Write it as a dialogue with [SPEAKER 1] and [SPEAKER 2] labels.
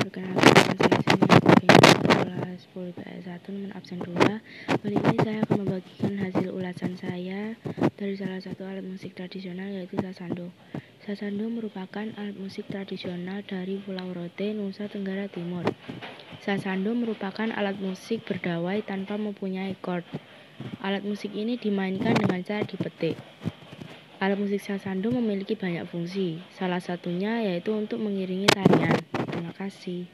[SPEAKER 1] Perkenalkan saya sini kelas 10 PS 1 nomor absen 2 Kali ini saya akan membagikan hasil ulasan saya dari salah satu alat musik tradisional yaitu sasando. Sasando merupakan alat musik tradisional dari Pulau Rote, Nusa Tenggara Timur. Sasando merupakan alat musik berdawai tanpa mempunyai chord. Alat musik ini dimainkan dengan cara dipetik. Alat musik sasando memiliki banyak fungsi, salah satunya yaitu untuk mengiringi tarian kasih.